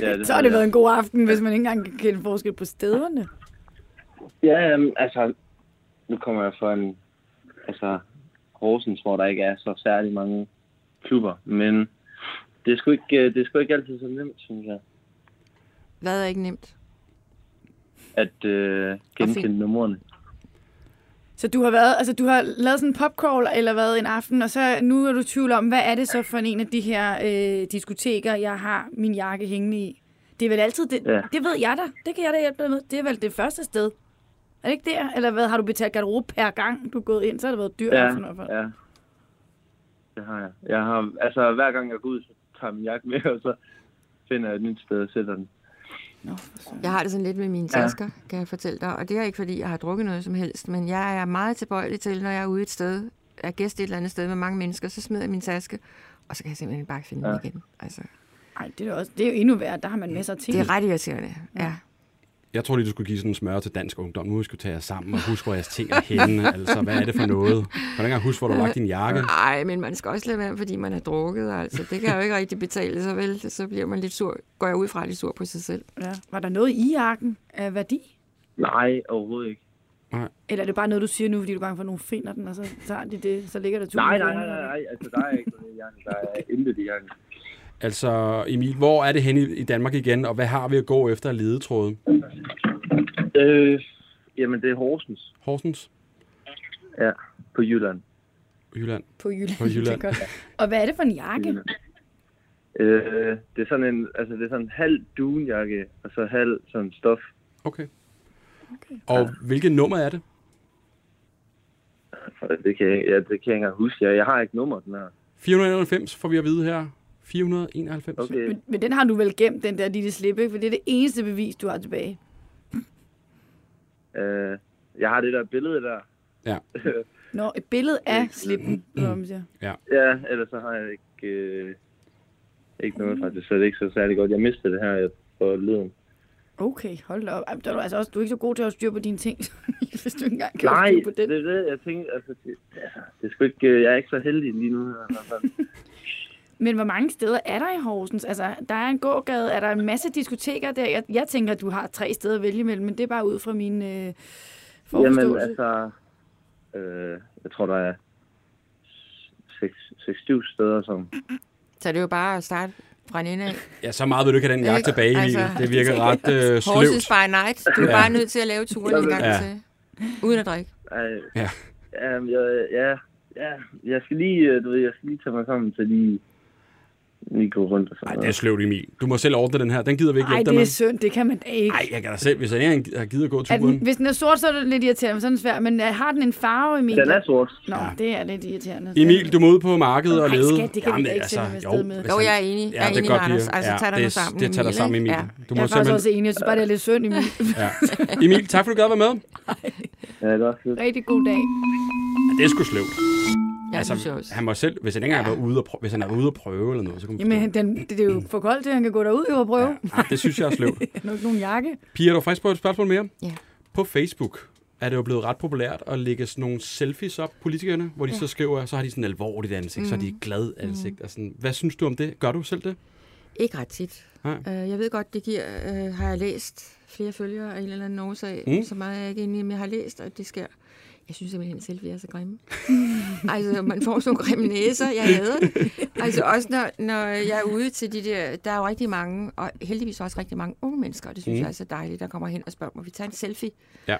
ja Så har det været en god aften, hvis man ikke engang kan kende forskel på stederne. Ja, altså, nu kommer jeg fra en, altså, Horsens, hvor der ikke er så særlig mange klubber, men det er sgu ikke, øh, det er sgu ikke altid så nemt, synes jeg, Hvad er ikke nemt? at øh, genkende numrene. Så du har været, altså du har lavet sådan en popcrawl eller været en aften, og så nu er du i tvivl om, hvad er det så for en af de her øh, diskoteker, jeg har min jakke hængende i? Det er vel altid, det, Ja. det ved jeg da, det kan jeg da hjælpe dig med. Det er vel det første sted. Er det ikke der? Eller hvad, har du betalt garderobe per gang, du er gået ind? Så har det været dyrt. Ja, hvert fald. ja. Det har jeg. Jeg har, altså, hver gang jeg går ud, så tager jeg min jakke med, [laughs] og så finder jeg et nyt sted og sætter den. Nå. Jeg har det sådan lidt med mine tasker, kan jeg fortælle dig. Og det er ikke, fordi jeg har drukket noget som helst, men jeg er meget tilbøjelig til, når jeg er ude et sted, er gæst et eller andet sted med mange mennesker, så smider jeg min taske, og så kan jeg simpelthen bare ikke finde den Ja. igen. Altså, Ej, det er, også, det er jo endnu værre. Der har man masser af ting. det er ret irriterende. Ja. Jeg tror lige, du skulle give sådan en smør til dansk ungdom. Nu skal tage jer sammen og huske, hvor jeres ting er henne. [laughs] altså, hvad er det for noget? Kan du ikke engang huske, hvor du har lagt din jakke? Nej, men man skal også lade være, fordi man er drukket. Altså. Det kan jo ikke rigtig betale sig vel. Så bliver man lidt sur, går jeg ud fra lidt sur på sig selv. Ja. Var der noget i jakken af værdi? Nej, overhovedet ikke. Eller er det bare noget, du siger nu, fordi du er bange for, at nogen finder den, og så tager de det, så ligger der tusind Nej, nej, nej, nej, nej. Altså, der er ikke noget i jakken. Der er intet i jakken. Altså, Emil, hvor er det henne i Danmark igen, og hvad har vi at gå efter af ledetråde? Øh, jamen, det er Horsens. Horsens? Ja, på Jylland. Jylland? På Jylland. På Jylland. [laughs] Det er godt. Og hvad er det for en jakke? Øh, det er sådan en, altså det er sådan en halv dunjakke, og så halv sådan stof. Okay. Og hvilket nummer er det? Og Det kan, jeg, ja, det kan jeg ikke huske. Jeg, jeg har ikke nummer, den her. 491 får vi at vide her. 491. Okay. Men, men den har du vel gemt, den der lille slip, ikke? For det er det eneste bevis, du har tilbage. Øh, jeg har det der billede der. Ja. [laughs] Nå, et billede af slippen, [clears throat] eller hvad man siger. Ja, ellers så har jeg ikke, øh, ikke noget faktisk. Så det er ikke så særlig godt. Jeg mistede det her for leden. Okay, hold da op. Ej, men der er du, altså også, du er ikke så god til at holde styr på dine ting, [laughs] hvis du ikke engang kan Nej, holde styr på det den. er det, jeg tænkte. Altså, det, altså, det er sgu ikke, øh, jeg er ikke så heldig lige nu. her, i hvert fald. [laughs] Men hvor mange steder er der i Horsens? Altså, der er en gågade, er der en masse diskoteker der? Jeg, jeg tænker, at du har tre steder at vælge imellem, men det er bare ud fra min øh, Jamen, altså... Øh, jeg tror, der er 6-7 steder, som... Så det er jo bare at starte fra en ende af. Ja, så meget vil du ikke have den jagt tilbage, Emil. Altså- Det virker ret øh, Horses sløvt. by night. Du er Ja. bare nødt til at lave turen en gang Ja. til. Uden at drikke. Ja. Ja, jeg, ja, ja, jeg skal lige, øh, du ved, jeg skal lige tage mig sammen til lige, lige gå rundt og sådan Nej, noget. det er sløvt, Emil. Du må selv ordne den her. Den gider vi ikke Ej, hjælpe dig det er med. synd, det kan man da ikke. Nej, jeg kan da selv, hvis jeg ikke har givet at gå Er turen. den, hvis den er sort, så er det lidt irriterende, men sådan er den svær. Men har den en farve, Emil? Den er sort. Nå, Ja. det er lidt irriterende. Emil, du må ud på markedet og Ej, lede. skat, det kan vi da ikke sende ham afsted med. hvis Jo, han- jeg er enig. Jeg Ja, er det er enig godt, med Anders. Altså, Ja, tag dig det, nu sammen, Det tager dig Emil, sammen, Emil. ikke? Ja. Du Jeg må er faktisk også simpelthen... enig. Jeg synes bare, det er lidt synd, Emil. Ja. Emil, tak fordi du gad være med. [laughs] Ja, det er også. Rigtig god dag. Ja, det er sgu sløvt. Jeg synes jeg også. Altså, han må selv, hvis han ikke engang har været ude og prøve, hvis han været ude og prøve eller noget, så man forstå. Jamen, den, det er jo for koldt at han kan gå derud og prøve. Ja, ah, det synes jeg er sløvt. [laughs] Ja. Nok nogen jakke. Pia, er du frisk på et spørgsmål mere? Ja. På Facebook er det jo blevet ret populært at lægge sådan nogle selfies op, politikerne, hvor de ja. så skriver, så har de sådan et alvorligt ansigt, mm. så har de et glad ansigt. Mm. Og sådan. Hvad synes du om det? Gør du selv det? Ikke ret tit. Nej. Uh, jeg ved godt, det giver, uh, har jeg læst flere følgere af en eller anden årsag. Mm. Mm. Så meget er jeg ikke inde i, men jeg har læst, at det sker. Jeg synes simpelthen, at selfie er så grimme. [laughs] altså, man får sådan grimme næser. Jeg hader det. Altså, også når, når jeg er ude til de der... Der er jo rigtig mange, og heldigvis også rigtig mange unge mennesker, og det synes Mm. jeg er så dejligt, der kommer hen og spørger, må vi tage en selfie? Ja.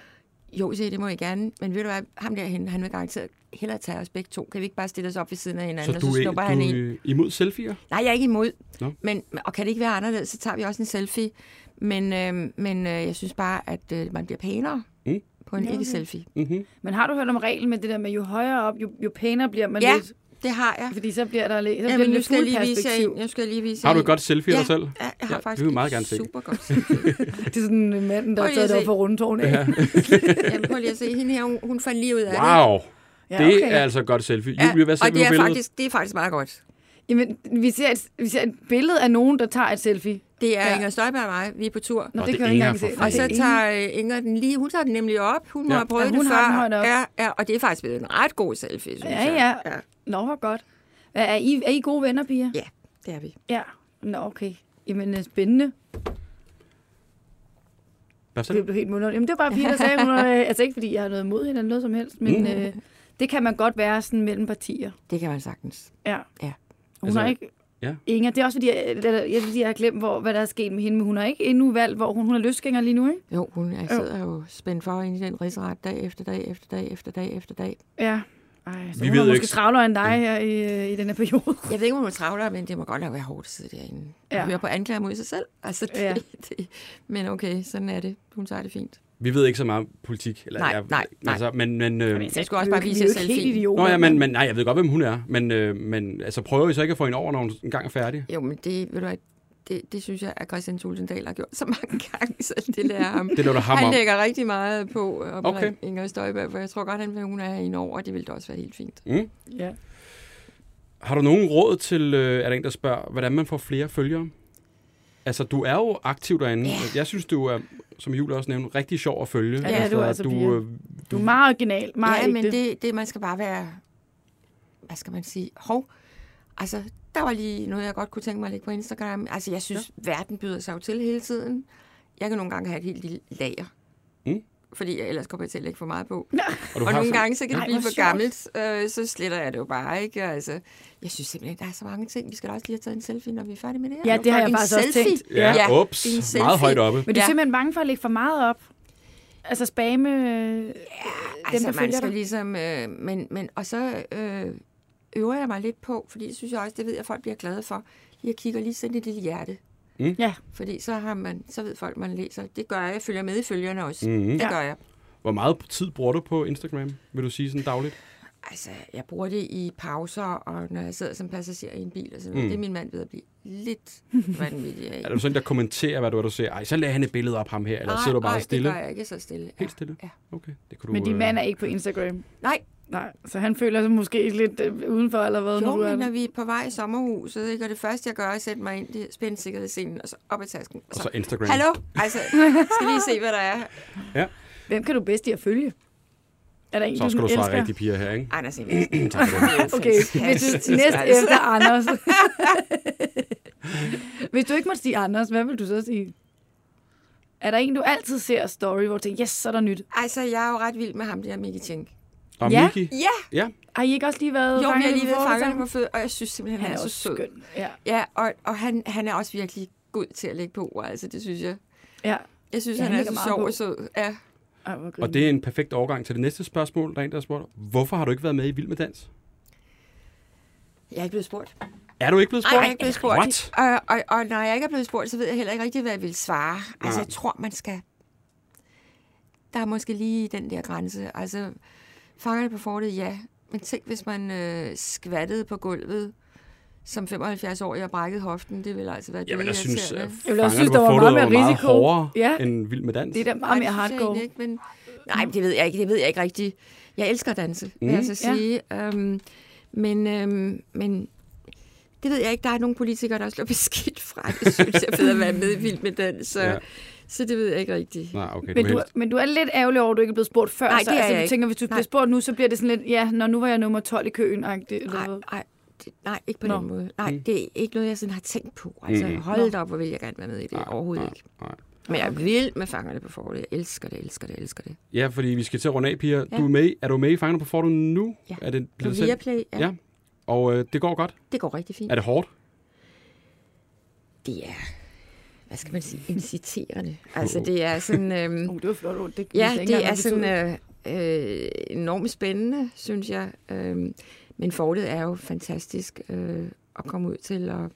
Jo, jeg, det må jeg gerne. Men ved du hvad, ham derhen, han vil garanteret hellere tage os begge to. Kan vi ikke bare stille os op ved siden af hinanden, Så og så er, snupper han en? er imod selfier? Nej, jeg er ikke imod. Nå. Men, og kan det ikke være anderledes, så tager vi også en selfie. Men, øh, men øh, jeg synes bare, at øh, man bliver pænere Mm. På en Ja, okay. ikke-selfie. Mm-hmm. Men har du hørt om reglen med det der med, jo højere op, jo, jo pænere bliver man Ja, lidt? det har jeg. Fordi så bliver der lidt, så Ja, bliver det nu skal jeg lige vise jer perspektiv. en. Jeg skal lige vise Har du et godt selfie af dig selv? Ja, jeg har Ja, vi faktisk vil meget et gerne se. super godt selfie. [laughs] Det er sådan en mand, der har taget det op for rundtårne. Ja. [laughs] Jamen, prøv lige at se. Hende her, hun, hun fandt lige ud af det. Wow! Ja, Det okay. er altså et godt selfie. Ja, Julie, hvad ser og det er, billedet? faktisk, det er faktisk meget godt. Jamen, vi ser, et, vi ser et billede af nogen, der tager et selfie. Det er Ja. ja. Inger Støjberg og mig. Vi er på tur. Nå, Og det det kan jeg ikke engang se. Og så er tager øh, Inger den lige, hun tager den nemlig op. Hun Ja. har prøvet Ja, hun det har før. den op. Ja, ja, og det er faktisk blevet en ret god selfie, synes Ja, jeg. ja. Nå, hvor godt. Er, I, er I gode venner, piger? Ja, det er vi. Ja. Nå, okay. Jamen, øh, spændende. Hvad så? Det blev helt mundt. Jamen, det var bare Pia, der sagde, hun øh, altså ikke fordi jeg har noget imod hende eller noget som helst, men Mm. øh, det kan man godt være sådan mellem partier. Det kan man sagtens. Ja. Ja. Hun Altså, har ikke... ja. Inger, det er også fordi, jeg, jeg, jeg, jeg har glemt, hvor, hvad der er sket med hende, men hun har ikke endnu valgt, hvor hun, hun er løsgænger lige nu, ikke? Jo, hun er, sidder jo spændt for ind i den rigsret dag efter dag efter dag efter dag efter dag. Ja. Ej, så Vi hun er ved måske ikke- travlere end dig her i, øh, i den her periode. Jeg ved ikke, om hun er travlere, men det må godt nok være hårdt at sidde derinde. Ja. Høre på anklager mod sig selv. Altså, det, ja. det, men okay, sådan er det. Hun tager det fint. Vi ved ikke så meget om politik. Eller, Nej, jeg, nej, nej. Altså, men, men, øh, Jeg skulle også bare vi vise jer selfie. idioter. Nå ja, men, men nej, jeg ved godt, hvem hun er. Men, øh, men altså, prøver I så ikke at få hende over, når hun engang er færdig? Jo, men det, ved du hvad, det, det synes jeg, at Christian Tulsendal har gjort så mange [laughs] gange, så det lærer ham. Det lader ham Han om. lægger rigtig meget på at Okay. okay. Inger Støjberg, for jeg tror godt, han vil, hun er hende over, og det ville da også være helt fint. Mm. Ja. Har du nogen råd til, øh, er der en, der spørger, hvordan man får flere følgere? Altså, du er jo aktiv derinde. Ja. Jeg synes, du er, som Julie også nævnte, rigtig sjov at følge. Ja, du er altså, du, Pia. øh, Du er meget original, meget ja, men det, det, man skal bare være, hvad skal man sige, hov. Altså, der var lige noget, jeg godt kunne tænke mig at lægge på Instagram. Altså, jeg synes, ja. verden byder sig jo til hele tiden. Jeg kan nogle gange have et helt lille lager. Mm. Fordi jeg ellers kommer jeg til at lægge for meget på. [laughs] og du Og har nogle sådan- gange, så kan det Ej, blive for sjovt. gammelt, øh, så sletter jeg det jo bare, ikke? Altså, jeg synes simpelthen, der er så mange ting. Vi skal da også lige have taget en selfie, når vi er færdige med det her. Ja, det har jeg en faktisk også selfie. tænkt. Ja, Ja, ups. en Meget selfie. højt oppe. Men du er Ja. simpelthen bange for at lægge for meget op? Altså spamme øh, dem, Altså, der man skal dig? ligesom... Øh, men, men, og så øh, øver jeg mig lidt på, fordi det synes jeg også, det ved jeg, folk bliver glade for. Jeg kigger lige sådan et lille hjerte. Ja. Fordi så, har man, så ved folk, man læser. Det gør jeg. Jeg følger med i følgerne også. Mhm. Det Ja. gør jeg. Hvor meget tid bruger du på Instagram, vil du sige sådan dagligt? Altså, jeg bruger det i pauser, og når jeg sidder som passager i en bil. Og sådan noget. Mm. Det er min mand ved at blive lidt [laughs] vanvittig af. Er du sådan, der kommenterer, hvad du, hvad du ser? Ej, så lagde han et billede op ham her, eller sidder du bare nej, stille? det gør jeg ikke så stille. Helt stille? Ja. Okay, det kunne du... Men din øh, mand er ikke på Instagram. Nej, Nej, så han føler sig måske lidt øh, udenfor, eller hvad, jo, du er men når vi er på vej i sommerhuset, ikke? og det første, jeg gør, er at sætte mig ind i spændsikkerhedsscenen, og så op i tasken. Og Og så, så Instagram. Hallo? Altså, skal lige se, hvad der er. Hvem kan du bedst i at følge? Er der en, Så du skal du sådan svare rigtig piger her, ikke? Anders. [clears throat] Tak for. Okay, hvis du næst efter Anders. [laughs] hvis du ikke må sige Anders, hvad vil du så sige? Er der en, du altid ser story, hvor du tænker, yes, så er der nyt? Altså, jeg er jo ret vild med ham der, Mickey Tjenk. Og Ja. Miki? Ja, Ja. Har I ikke også lige været jo, vi har lige på været sammen? på fød, og jeg synes simpelthen, han, Han er er så sød. skøn. Ja. Ja, og, og han, han er også virkelig god til at lægge på, altså det synes jeg. ja. Jeg synes, Ja, han han er så sjov på. og sød. Ja. Og det er en perfekt overgang til det næste spørgsmål. Der er en, der har spurgt, hvorfor har du ikke været med i Vild med Dans? Jeg er ikke blevet spurt. Er du ikke blevet Nej, spurgt? jeg er ikke blevet spurgt. What? Og, og, og når jeg ikke er blevet spurgt, så ved jeg heller ikke rigtig, hvad jeg vil svare. Altså, Nej. jeg tror, man skal... Der er måske lige den der grænse. Altså, fangerne på fortet, ja. Men tænk, hvis man øh, skvattede på gulvet som 75-årig og brækkede hoften, det ville altså være Jamen, jeg synes, dødirriterende. at Jeg vil også synes, der var meget mere risiko. hårdere Ja. end Vild med Dans. Det er da meget mere det jeg hardcore. Ikke, men, nej, men det ved jeg ikke. Det ved jeg ikke rigtigt. Jeg elsker at danse, vil Mm. jeg så Ja. sige. Øhm, men, øhm, men det ved jeg ikke. Der er nogle politikere, der slår [laughs] beskidt fra. Det synes jeg er fedt at være med i Vild med dans. Så, Ja. Så det ved jeg ikke rigtigt. Nej, okay. Men du helst. men du er lidt ærgerlig over, at du ikke er blevet spurgt før. Nej, så, det er altså, jeg du tænker, hvis du bliver Nej. spurgt nu, så bliver det sådan lidt, ja, når nu var jeg nummer 12 i køen. Nej, nej, det, nej, ikke på Nå. den måde. Nej, Mm. det er ikke noget, jeg sådan har tænkt på. Altså, Mm. hold da op, hvor vil jeg gerne være med i det. Nej, Overhovedet nej, ikke. nej. Men jeg er vild med fangerne på fortet. Jeg elsker det, elsker det, elsker det. Ja, fordi vi skal til at runde af, Pia. Ja. Du er, med, er du med i Fangerne på Fortet nu? Ja. Er det På? Viaplay, ja. Ja. Og øh, det går godt? Det går rigtig fint. Er det hårdt? Det er, hvad skal man sige, inciterende. [laughs] Altså, det er sådan... [laughs] Øhm, Uh, det var flot ord. Det Ja, det er sådan øh, øh, enormt spændende, synes jeg. Øhm, men fortet er jo fantastisk øh, at komme ud til og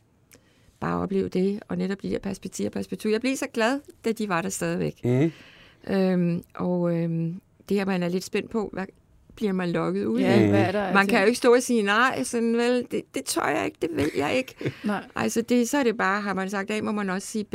bare opleve det, og netop de der perspektiver perspektiver. Jeg blev så glad, da de var der stadigvæk. Mm. Øhm, og øhm, det her, man er lidt spændt på, hvad bliver man lukket ud Ja, af? Mm. hvad er der? Man kan ting? jo ikke stå og sige nej, sådan vel, det, det tør jeg ikke, det vil jeg ikke. [laughs] Nej. Altså, det, så er det bare, har man sagt A, må man også sige B.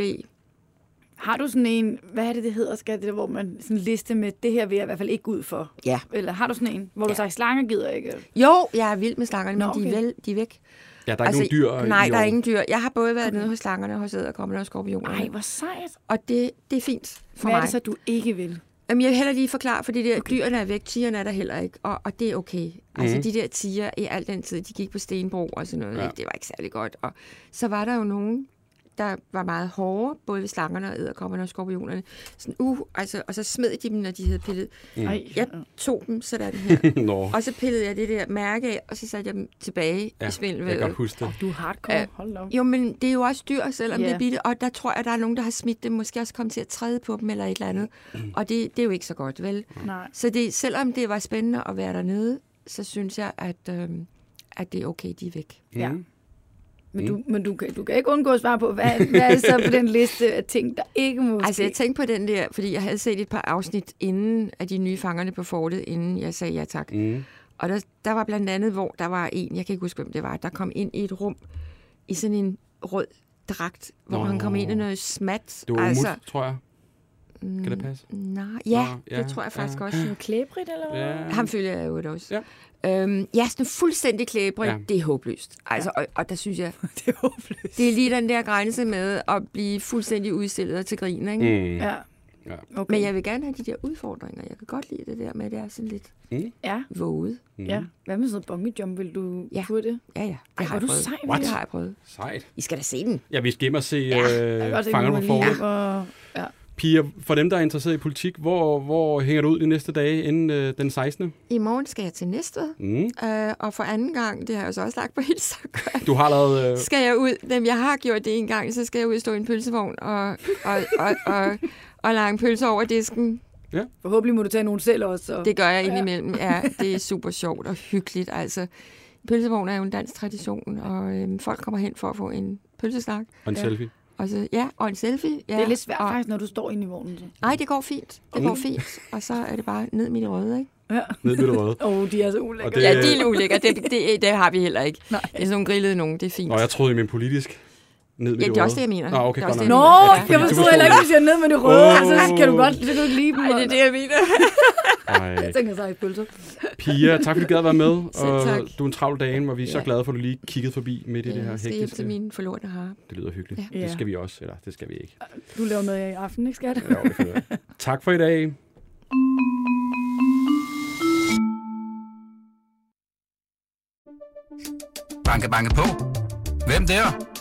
Har du sådan en, hvad er det, det hedder, skal det der, hvor man sådan en liste med, det her vil jeg i hvert fald ikke ud for? Ja. Eller har du sådan en, hvor du Ja. siger, slanger gider ikke? Jo, jeg er vild med slangerne, men Nå, de, er vel, de er væk. Ja, der er altså, ikke nogen dyr Nej, i der er ingen dyr. Jeg har både været okay. nede hos slangerne, hos æderkommerne og skorpionerne. Nej, hvor sejt. Og det, det er fint for Hvad er mig. det så, du ikke vil? Jamen, jeg vil heller lige forklare, for det der, okay. dyrene er væk, tigerne er der heller ikke, og, og det er okay. Altså, Mhm. de der tiger i al den tid, de gik på Stenbro og sådan noget, Ja. ja. det var ikke særlig godt. Og så var der jo nogen, der var meget hårde, både ved slangerne og æderkommerne og skorpionerne. Sådan, uh, altså, og så smed de dem, når de havde pillet. Mm. Jeg tog dem sådan her, [laughs] Nå, og så pillede jeg det der mærke af, og så satte jeg dem tilbage ja, i jeg kan svindelvævet. godt huske det. Du er hardcore. Ja. Hold da op. Jo, men det er jo også dyr, selvom yeah. det er bitte, og der tror jeg, der er nogen, der har smidt dem, måske også kommet til at træde på dem eller et eller andet. Og det, det er jo ikke så godt, vel? Nej. Så det, selvom det var spændende at være dernede, så synes jeg, at, øhm, at det er okay, de er væk. Ja. Mm. Men, du, men du, kan, du kan ikke undgå at svare på, hvad, hvad er så på den [laughs] liste af ting, der ikke må Altså, ske? jeg tænkte på den der, fordi jeg havde set et par afsnit inden af de nye fangerne på fortet, inden jeg sagde ja tak. Mm. Og der, der var blandt andet, hvor der var en, jeg kan ikke huske, hvem det var, der kom ind i et rum i sådan en rød dragt, hvor Nå. han kom ind i noget smat. Det var altså, umut, tror jeg. Kan det passe? Nej, ja, Nå, ja, det tror jeg faktisk ja. også. Klæbrigt, eller hvad? Ja. Ham følger jeg jo også. Ja. Øhm, ja, sådan fuldstændig klæbrig, Ja. ja. det er håbløst. Altså, og, og der synes jeg, [laughs] Det er håbløst. det er lige den der grænse med at blive fuldstændig udstillet og til grin, ikke? Mm. Mm. Ja. Ja. Okay. Men jeg vil gerne have de der udfordringer. Jeg kan godt lide det der med, at det er sådan lidt Ja, våget. Mm. ja. Hvad med sådan noget jump? Vil du Ja. få det? Ja, ja, det Ej, har jeg du prøvet. sej, What? Det har jeg prøvet. Sejt. I skal da se den. Ja, vi skal hjem og se Ja, øh, at på du lige Fortet. og... Ja. Pia, for dem, der er interesseret i politik, hvor, hvor hænger du ud de næste dage inden øh, den 16. I morgen skal jeg til Næstved, Mm. øh, og for anden gang, det har jeg så også lagt på Instagram, Du har lavet... Øh, skal jeg ud, dem jeg har gjort det en gang, så skal jeg ud og stå i en pølsevogn og, og, og, og, og lage en pølse over disken. Forhåbentlig må du tage nogen selv også. Så. Det gør jeg indimellem. Ja, det er super sjovt og hyggeligt. Altså, pølsevogn er jo en dansk tradition, og øhm, folk kommer hen for at få en pølsesnak. og en Ja. selfie. Og så, ja, og en selfie. Ja, det er lidt svært og, faktisk, når du står inde i vognen. Så. Nej, det går fint. Det går fint. Og så er det bare ned midt i røde, ikke? Ja. Ned ved det røde. [laughs] Åh, oh, de er så ulækre. Det- Ja, de er ulækre. Det, det, det, har vi heller ikke. Nej. Det er sådan nogle grillede nogen. Det er fint. Nå, jeg troede, I men politisk ned ved ja, det, det er også det, jeg mener. Nå, okay, det er godt Nå, jeg, jeg forstod heller ikke, hvis jeg er ned med det røde, oh. så kan du godt så kan du ikke lide dem. Nej, det er det, jeg mener. Ej. Jeg tænker så i pølser. Pia, tak fordi du gad at være med. [laughs] Og du er en travl dame, og vi er ja. så glade for, at du lige kiggede forbi midt i ja, det her hektiske. Jeg skal til mine forlorte har. Det lyder hyggeligt. Ja. Det skal vi også, eller det skal vi ikke. Du laver noget i aften, ikke skat? Ja, det. [laughs] Tak for i dag. Banke, banke på. Hvem der?